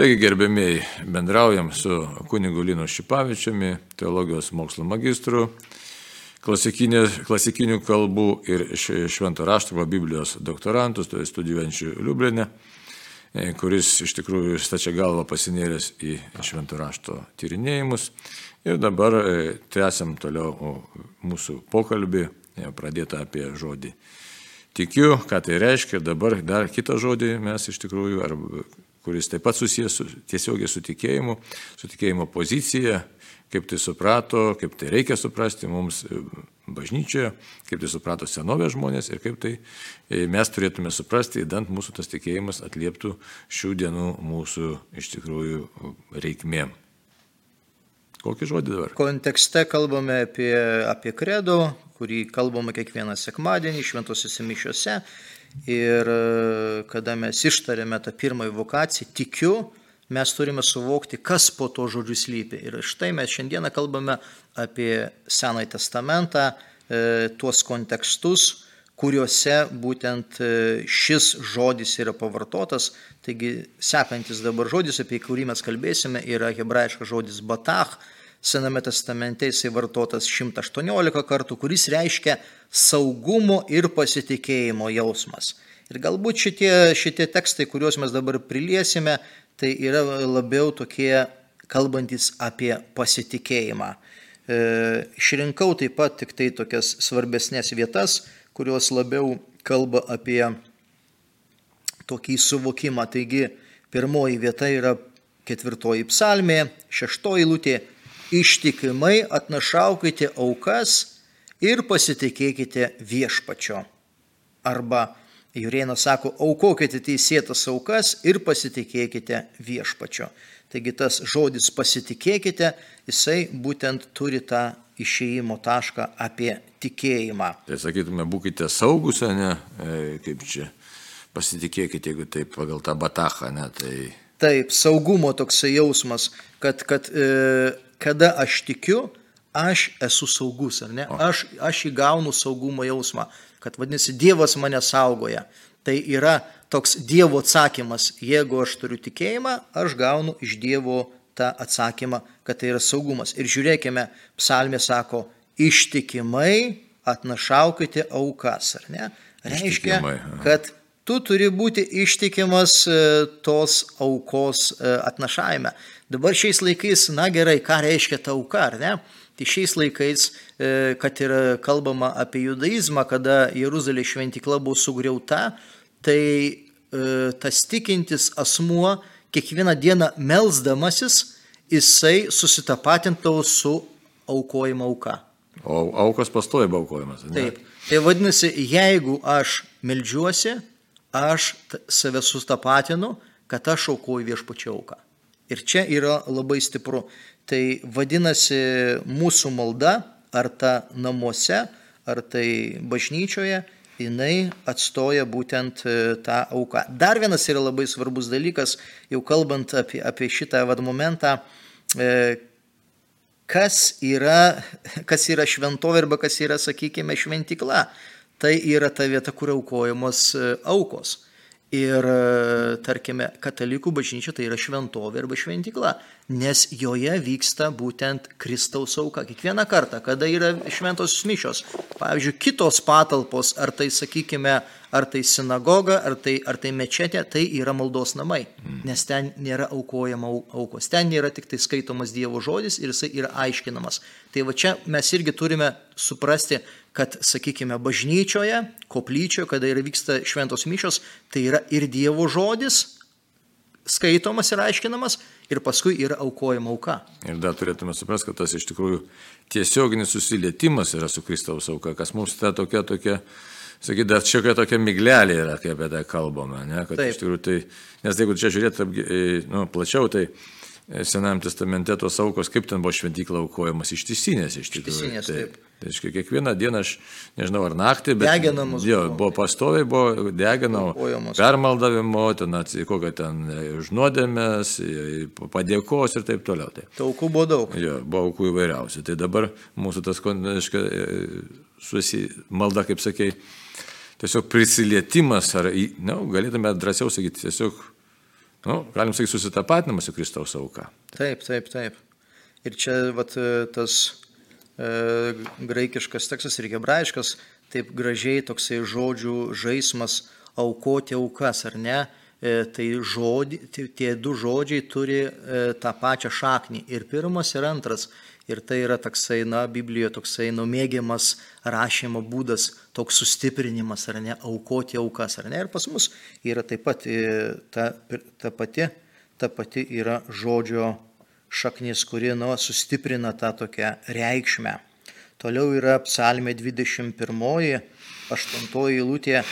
Taigi, gerbėmiai, bendraujam su kunigu Linu Šipavičiumi, teologijos mokslo magistru, klasikinių kalbų ir švento rašto Biblijos doktorantus, tai studijuojančių Liublinė, e, kuris iš tikrųjų stačia galva pasinėręs į švento rašto tyrinėjimus. Ir dabar e, tęsiam toliau mūsų pokalbį, e, pradėtą apie žodį. Tikiu, ką tai reiškia ir dabar dar kitą žodį mes iš tikrųjų, ar, kuris taip pat susijęs su, tiesiogiai su tikėjimu, su tikėjimo pozicija, kaip tai suprato, kaip tai reikia suprasti mums e, bažnyčioje, kaip tai suprato senovės žmonės ir kaip tai e, mes turėtume suprasti, įdant mūsų tas tikėjimas atlieptų šių dienų mūsų iš tikrųjų reikmėm. Kokį žodį dabar? Kontekste kalbame apie, apie kredo, kurį kalbame kiekvieną sekmadienį šventosiuose mišiuose. Ir e, kada mes ištarėme tą pirmąjį vokaciją, tikiu, mes turime suvokti, kas po to žodžiu slypi. Ir štai mes šiandieną kalbame apie Senąjį testamentą, e, tuos kontekstus, kuriuose būtent e, šis žodis yra pavartotas. Taigi sekantis dabar žodis, apie kurį mes kalbėsime, yra hebrajiškas žodis batach. Sename testamente jisai vartotas 118 kartų, kuris reiškia saugumo ir pasitikėjimo jausmas. Ir galbūt šitie, šitie tekstai, kuriuos mes dabar priliesime, tai yra labiau tokie kalbantis apie pasitikėjimą. E, išrinkau taip pat tik tai tokias svarbesnės vietas, kurios labiau kalba apie tokį suvokimą. Taigi, pirmoji vieta yra ketvirtoji psalmė, šeštoji lūtė - ištikimai atnašaukite aukas ir pasitikėkite viešpačio. Arba Jurėnas sako, aukokite teisėtas aukas ir pasitikėkite viešpačio. Taigi tas žodis pasitikėkite, jisai būtent turi tą išėjimo tašką apie tikėjimą. Tai sakytume, būkite saugus, ne, e, kaip čia, pasitikėkite, jeigu taip pagal tą batachą, ne, tai... Taip, saugumo toksai jausmas, kad, kad e, kada aš tikiu, aš esu saugus, ar ne? Aš, aš įgaunu saugumo jausmą kad vadinasi Dievas mane saugoja. Tai yra toks Dievo atsakymas, jeigu aš turiu tikėjimą, aš gaunu iš Dievo tą atsakymą, kad tai yra saugumas. Ir žiūrėkime, psalmė sako, ištikimai atnašaukite aukas, ar ne? Reiškia, kad tu turi būti ištikimas e, tos aukos e, atnašavime. Dabar šiais laikais, na gerai, ką reiškia ta auka, ar ne? Tai šiais laikais, e, kad ir kalbama apie judaizmą, kada Jeruzalės šventikla buvo sugriauta, tai e, tas tikintis asmuo kiekvieną dieną melzdamasis, jisai susitapatintavo su aukojimo auka. O aukos pastoja aukojimas. Ne? Taip. Tai vadinasi, jeigu aš melžiuosi, aš save sustapatinu, kad aš aukoju viešpačio auką. Ir čia yra labai stipru. Tai vadinasi, mūsų malda, ar ta namuose, ar tai bažnyčioje, jinai atstoja būtent e, tą auką. Dar vienas yra labai svarbus dalykas, jau kalbant apie, apie šitą vad momentą, e, kas yra, kas yra šventovė arba kas yra, sakykime, šventikla. Tai yra ta vieta, kur aukojamos e, aukos. Ir, tarkime, katalikų bažnyčia tai yra šventovė arba šventikla nes joje vyksta būtent Kristaus auka. Kiekvieną kartą, kada yra šventosios mišios, pavyzdžiui, kitos patalpos, ar tai, sakykime, ar tai sinagoga, ar tai, ar tai mečetė, tai yra maldos namai, nes ten nėra aukojama aukos, ten nėra tik tai skaitomas Dievo žodis ir jisai yra aiškinamas. Tai va čia mes irgi turime suprasti, kad, sakykime, bažnyčioje, koplyčioje, kada yra vyksta šventos mišios, tai yra ir Dievo žodis, skaitomas ir aiškinamas ir paskui yra aukojama auka. Ir dar turėtume suprasti, kad tas iš tikrųjų tiesioginis susilietimas yra su Kristaus auka, kas mums ta tokia tokia, sakyt, dar čia kokia tokia miglelė yra, kai apie tai kalbame, ne? kad Taip. iš tikrųjų tai, nes jeigu čia žiūrėt nu, plačiau, tai Senajam testamente tos aukos, kaip ten buvo šventykla aukojamas, ištisinės iš tikrųjų. Ištisinės, taip. Tai reiškia, kiekvieną dieną aš, nežinau, ar naktį, bet... Deginamos. Jo, buvo pastoviai, buvo deginamo, permaldavimo, ten kokią ten e, užnuodėmės, e, padėkos ir taip toliau. Tai. Aukų buvo daug. Jo, buvo aukų įvairiausių. Tai dabar mūsų tas, reiškia, e, susi, malda, kaip sakei, tiesiog prisilietimas, ar, na, galėtume drąsiau sakyti, tiesiog nu, galim sakyti, susitapatinimas su Kristaus auka. Taip, taip, taip. Ir čia vat, tas e, graikiškas tekstas ir hebrajiškas, taip gražiai toksai žodžių žaidimas aukoti aukas, ar ne? E, tai žodį, tie du žodžiai turi e, tą pačią šaknį. Ir pirmas, ir antras. Ir tai yra toksai, na, Biblijoje toksai numėgiamas rašymo būdas, toks sustiprinimas, ar ne, aukoti aukas, ar ne. Ir pas mus yra taip pat e, ta, ta, pati, ta pati yra žodžio šaknis, kuri, nu, sustiprina tą tokią reikšmę. Toliau yra psalmė 21, 8 eilutė.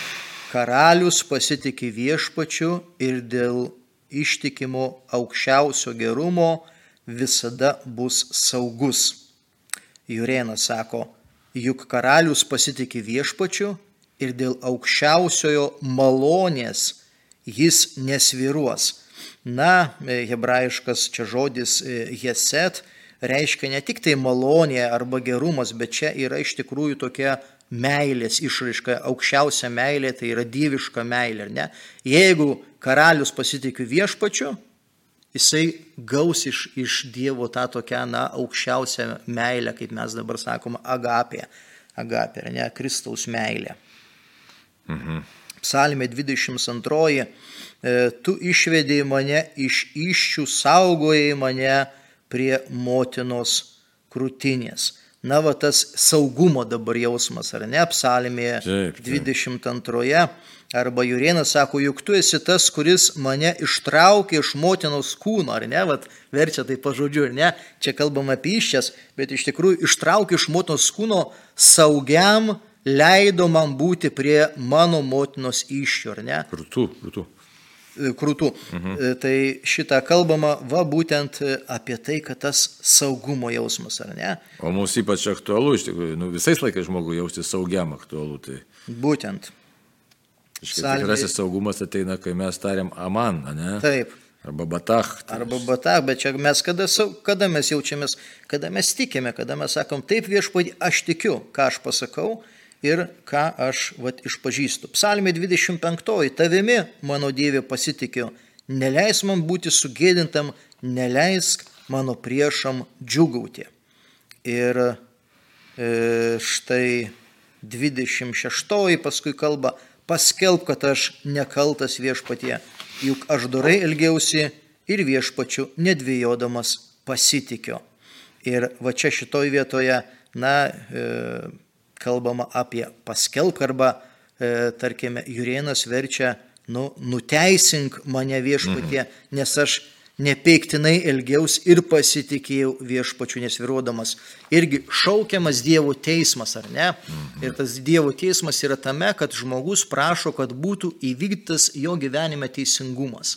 Karalius pasitikė viešpačiu ir dėl ištikimo aukščiausio gerumo visada bus saugus. Jurėnas sako, juk karalius pasitikė viešpačiu ir dėl aukščiausiojo malonės jis nesviruos. Na, hebrajiškas čia žodis jeset reiškia ne tik tai malonė arba gerumas, bet čia yra iš tikrųjų tokia meilės išraiška, aukščiausia meilė, tai yra dieviška meilė. Ne? Jeigu karalius pasitikė viešpačiu, jisai gaus iš, iš Dievo tą tokią, na, aukščiausią meilę, kaip mes dabar sakome, agapė. Agapė, ne, Kristaus meilė. Mhm. Psalmė 22. E, tu išvedėjai mane iš iššių, saugojai mane prie motinos krūtinės. Na, va tas saugumo dabar jausmas, ar ne, psalmėje 22. Arba Jurienas sako, juk tu esi tas, kuris mane ištraukė iš motinos kūno, ar ne, Vat, verčia tai pažodžiu, ar ne, čia kalbam apie iščias, bet iš tikrųjų ištraukė iš motinos kūno saugiam, leido man būti prie mano motinos iššio, ar ne? Krūtų, krūtų. E, krūtų. Mhm. E, tai šitą kalbama va būtent apie tai, kad tas saugumo jausmas, ar ne? O mums ypač aktualu, iš tikrųjų, nu, visais laikais žmogui jausti saugiam aktualu. Tai... Būtent. Tikrasis saugumas ateina, kai mes tariam aman, ne? Taip. Arba batach. Tai Arba batach, bet čia mes kada, kada mes jaučiamės, kada mes tikime, kada mes sakom, taip viešpatį, aš tikiu, ką aš pasakau ir ką aš vat, išpažįstu. Psalmė 25. Tavimi, mano Dieve, pasitikiu, neleis man būti sugėdintam, neleisk mano priešam džiugauti. Ir e, štai 26. paskui kalba, paskelb, kad aš nekaltas viešpatie, juk aš dorai elgiausi ir viešpačiu nedvėjodamas pasitikiu. Ir va čia šitoj vietoje, na, e, kalbama apie paskelbk arba, e, tarkime, Jurienas verčia, nu, nuteisink mane viešpatie, mhm. nes aš nepeiktinai elgiaus ir pasitikėjau viešpačiu nesviruodamas. Irgi šaukiamas Dievo teismas, ar ne? Mhm. Ir tas Dievo teismas yra tame, kad žmogus prašo, kad būtų įvykdytas jo gyvenime teisingumas.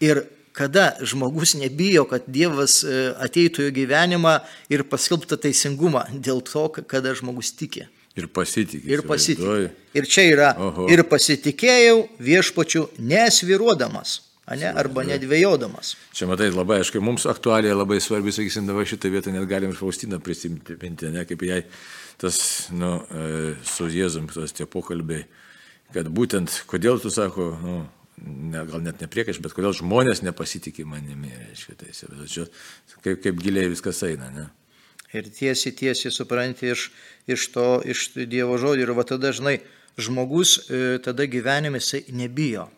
Ir kada žmogus nebijo, kad Dievas e, ateitų į gyvenimą ir paskelbtų teisingumą, dėl to, kada žmogus tiki. Ir pasitikė. Ir pasitikė. Ir čia yra. Oho. Ir pasitikėjau viešpačiu nesviruodamas ne, arba nedvėjodamas. Čia matai, labai aišku, mums aktualiai labai svarbi, sakysim, dabar šitą vietą net galim ir Faustiną prisimti, ne, kaip jai tas, nu, e, su Jėzum, tas tie pokalbiai, kad būtent, kodėl tu sako, nu, ne, gal net nepriekaš, bet kodėl žmonės nepasitikė manimi, reiškia, tai čia, kaip, kaip giliai viskas eina, ne. Ir tiesiai, tiesiai supranti iš, iš to, iš Dievo žodžio ir va tada dažnai žmogus e, tada gyvenime jisai nebijo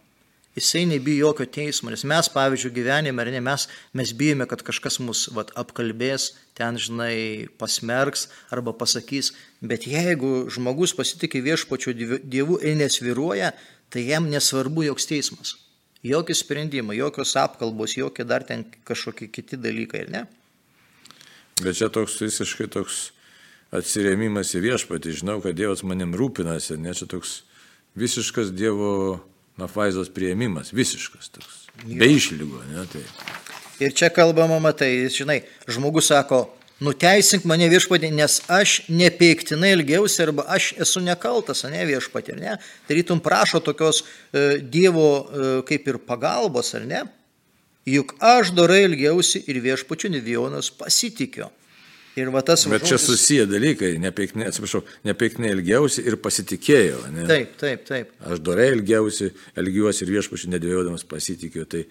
Jisai nebijo jokio teismo, nes mes, pavyzdžiui, gyvenime, ar ne, mes, mes bijome, kad kažkas mus vat, apkalbės, ten, žinai, pasmerks arba pasakys, bet jeigu žmogus pasitikė viešpačio dievu ir nesviruoja, tai jam nesvarbu joks teismas. Jokių sprendimų, jokios apkalbos, jokie dar ten kažkokie kiti dalykai, ar ne? Bet čia toks visiškai toks atsirėmimas į viešpatį, žinau, kad Dievas manim rūpinasi, ne čia toks visiškas Dievo Mafaizos prieimimas, visiškas toks. Jo. Be išlygų, ne tai. Ir čia kalbama, matai, žinai, žmogus sako, nuteisink mane viešpatį, nes aš nepeiktinai ilgiausi arba aš esu nekaltas, ne viešpatį, ne? Tarytum prašo tokios e, Dievo e, kaip ir pagalbos, ar ne? Juk aš dorai ilgiausi ir viešpačių nedvionas pasitikiu. Ir va tas Bet čia susiję dalykai, nepeiknė, atsiprašau, nepeiknė ilgiausi ir pasitikėjau. Ne? Taip, taip, taip. Aš dorai ilgiausi, elgiuosi ir viešpačiu nedvėjodamas pasitikiu. Tai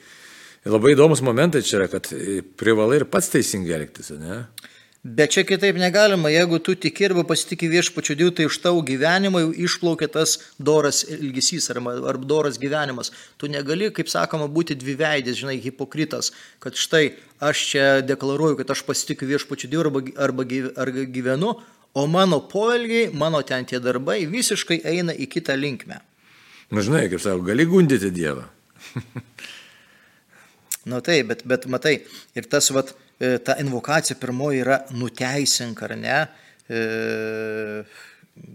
Labai įdomus momentai čia yra, kad privalai ir pats teisingai elgtis, ne? Bet čia kitaip negalima, jeigu tu tiki arba pasitikė viešpačiu Dievu, tai iš tavo gyvenimo jau išplaukia tas doras ilgesys arba, arba doras gyvenimas. Tu negali, kaip sakoma, būti dviveidės, žinai, hipokritas, kad štai aš čia deklaruoju, kad aš pasitikiu viešpačiu Dievu arba, arba, arba gyvenu, o mano poelgiai, mano ten tie darbai visiškai eina į kitą linkmę. Na, žinai, kaip sako, gali gundyti Dievą. Na nu, taip, bet, bet matai, ir tas, vat, ta invokacija pirmoji yra nuteisink, ar ne? E,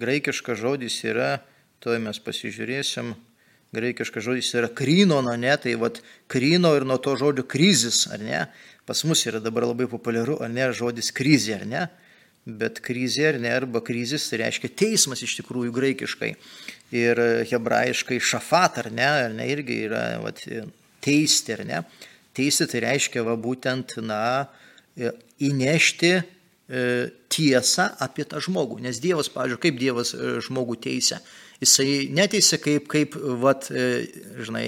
graikiškas žodis yra, to mes pasižiūrėsim, graikiškas žodis yra krynona, ne, tai vad kryno ir nuo to žodžio krizis, ar ne? Pas mus yra dabar labai populiaru, ar ne, žodis krizė, ar ne? Bet krizė, ar ne, arba krizis, tai reiškia teismas iš tikrųjų graikiškai. Ir hebrajiškai šafat, ar ne, ar ne, irgi yra vat, teisti, ar ne? Teisti tai reiškia va būtent, na, e, įnešti e, tiesą apie tą žmogų. Nes Dievas, pavyzdžiui, kaip Dievas e, žmogų teisė. Jisai neteisė kaip, kaip vat, žinai,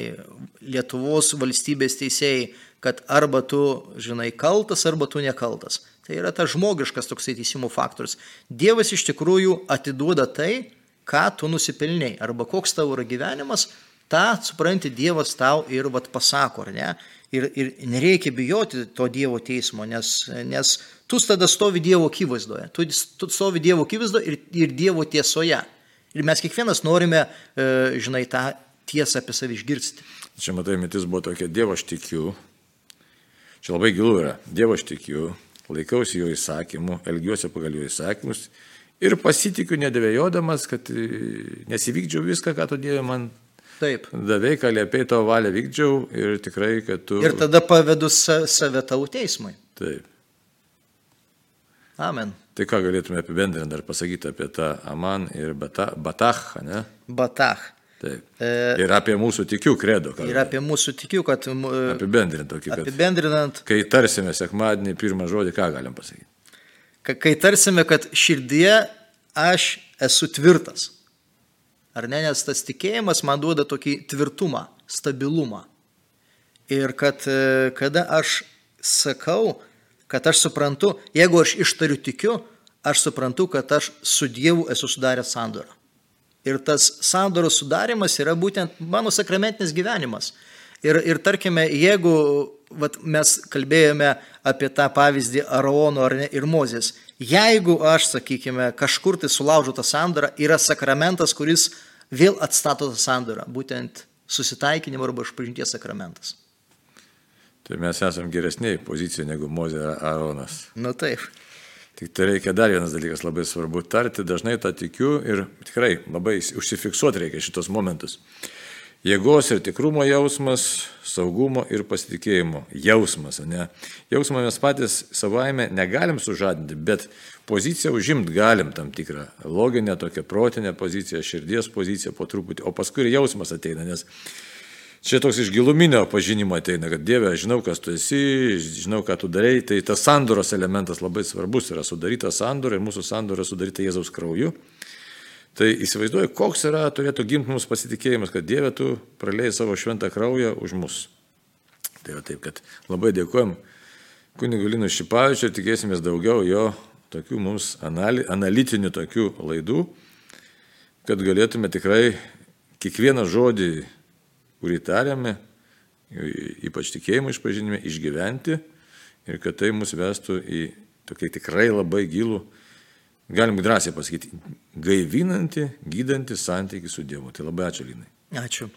Lietuvos valstybės teisėjai, kad arba tu, žinai, kaltas, arba tu nekaltas. Tai yra tas žmogiškas toksai teisimo faktorius. Dievas iš tikrųjų atiduoda tai, ką tu nusipelniai, arba koks tavo yra gyvenimas, tą, supranti, Dievas tau ir vat pasako, ar ne? Ir, ir nereikia bijoti to Dievo teismo, nes, nes tu tada stovi Dievo akivaizdoje, tu, tu stovi Dievo akivaizdoje ir, ir Dievo tiesoje. Ir mes kiekvienas norime, e, žinai, tą tiesą apie save išgirsti. Čia, matai, mintis buvo tokia, Dievo aš tikiu. Čia labai gilu yra. Dievo aš tikiu, laikausi jo įsakymų, elgiuosi pagal jo įsakymus ir pasitikiu nedvėjodamas, kad e, nesivykdžiau viską, ką tu Dieve man Taip. Davai, ką liepiai tavo valią vykdžiau ir tikrai, kad tu. Ir tada pavedu save tau teismui. Taip. Amen. Tai ką galėtume apibendrinti dar pasakyti apie tą Aman ir Batach, ne? Batach. Taip. E, ir apie mūsų tikių kredo. Ir apie mūsų tikių, kad... Apibendrinant tokį. Apibendrinant. Kai tarsime sekmadienį pirmą žodį, ką galim pasakyti? Kai tarsime, kad širdie aš esu tvirtas. Ar ne, nes tas tikėjimas man duoda tokį tvirtumą, stabilumą. Ir kad e, kada aš sakau, kad aš suprantu, jeigu aš ištariu tikiu, aš suprantu, kad aš su Dievu esu sudaręs sandorą. Ir tas sandoros sudarimas yra būtent mano sakramentinis gyvenimas. Ir, ir tarkime, jeigu vat, mes kalbėjome apie tą pavyzdį Araono ar ne, ir Mozės, jeigu aš, sakykime, kažkur tai sulaužau tą sandorą, yra sakramentas, kuris vėl atstato tą sandorą, būtent susitaikinimo arba išpažinties sakramentas. Tai mes esame geresniai pozicijoje negu Mozė ar Aronas. Na taip. Tik tai reikia dar vienas dalykas labai svarbu tarti, dažnai tą tikiu ir tikrai labai užsifiksuoti reikia šitos momentus. Jėgos ir tikrumo jausmas, saugumo ir pasitikėjimo jausmas. Ne? Jausmą mes patys savaime negalim sužadinti, bet poziciją užimti galim tam tikrą loginę, tokią protinę poziciją, širdies poziciją po truputį, o paskui ir jausmas ateina, nes čia toks iš giluminio pažinimo ateina, kad Dieve, aš žinau, kas tu esi, žinau, ką tu darai, tai tas sandoros elementas labai svarbus yra sudaryta sandora ir mūsų sandora sudaryta Jėzaus krauju. Tai įsivaizduoju, koks yra, turėtų gimti mums pasitikėjimas, kad Dieve tu praleidai savo šventą kraują už mus. Tai va taip, kad labai dėkojom kunigui Linui Šipavičiui ir tikėsimės daugiau jo tokių mums anali, analitinių tokių laidų, kad galėtume tikrai kiekvieną žodį, kurį tariame, ypač tikėjimo išpažinime, išgyventi ir kad tai mus vestų į tokį tikrai labai gilų galim drąsiai pasakyti, gaivinanti, gydanti santykių su Dievu. Tai labai ačiū, Linai. Ačiū.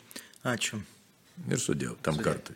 Ačiū. Ir su Dievu tam Sudėjau. kartui.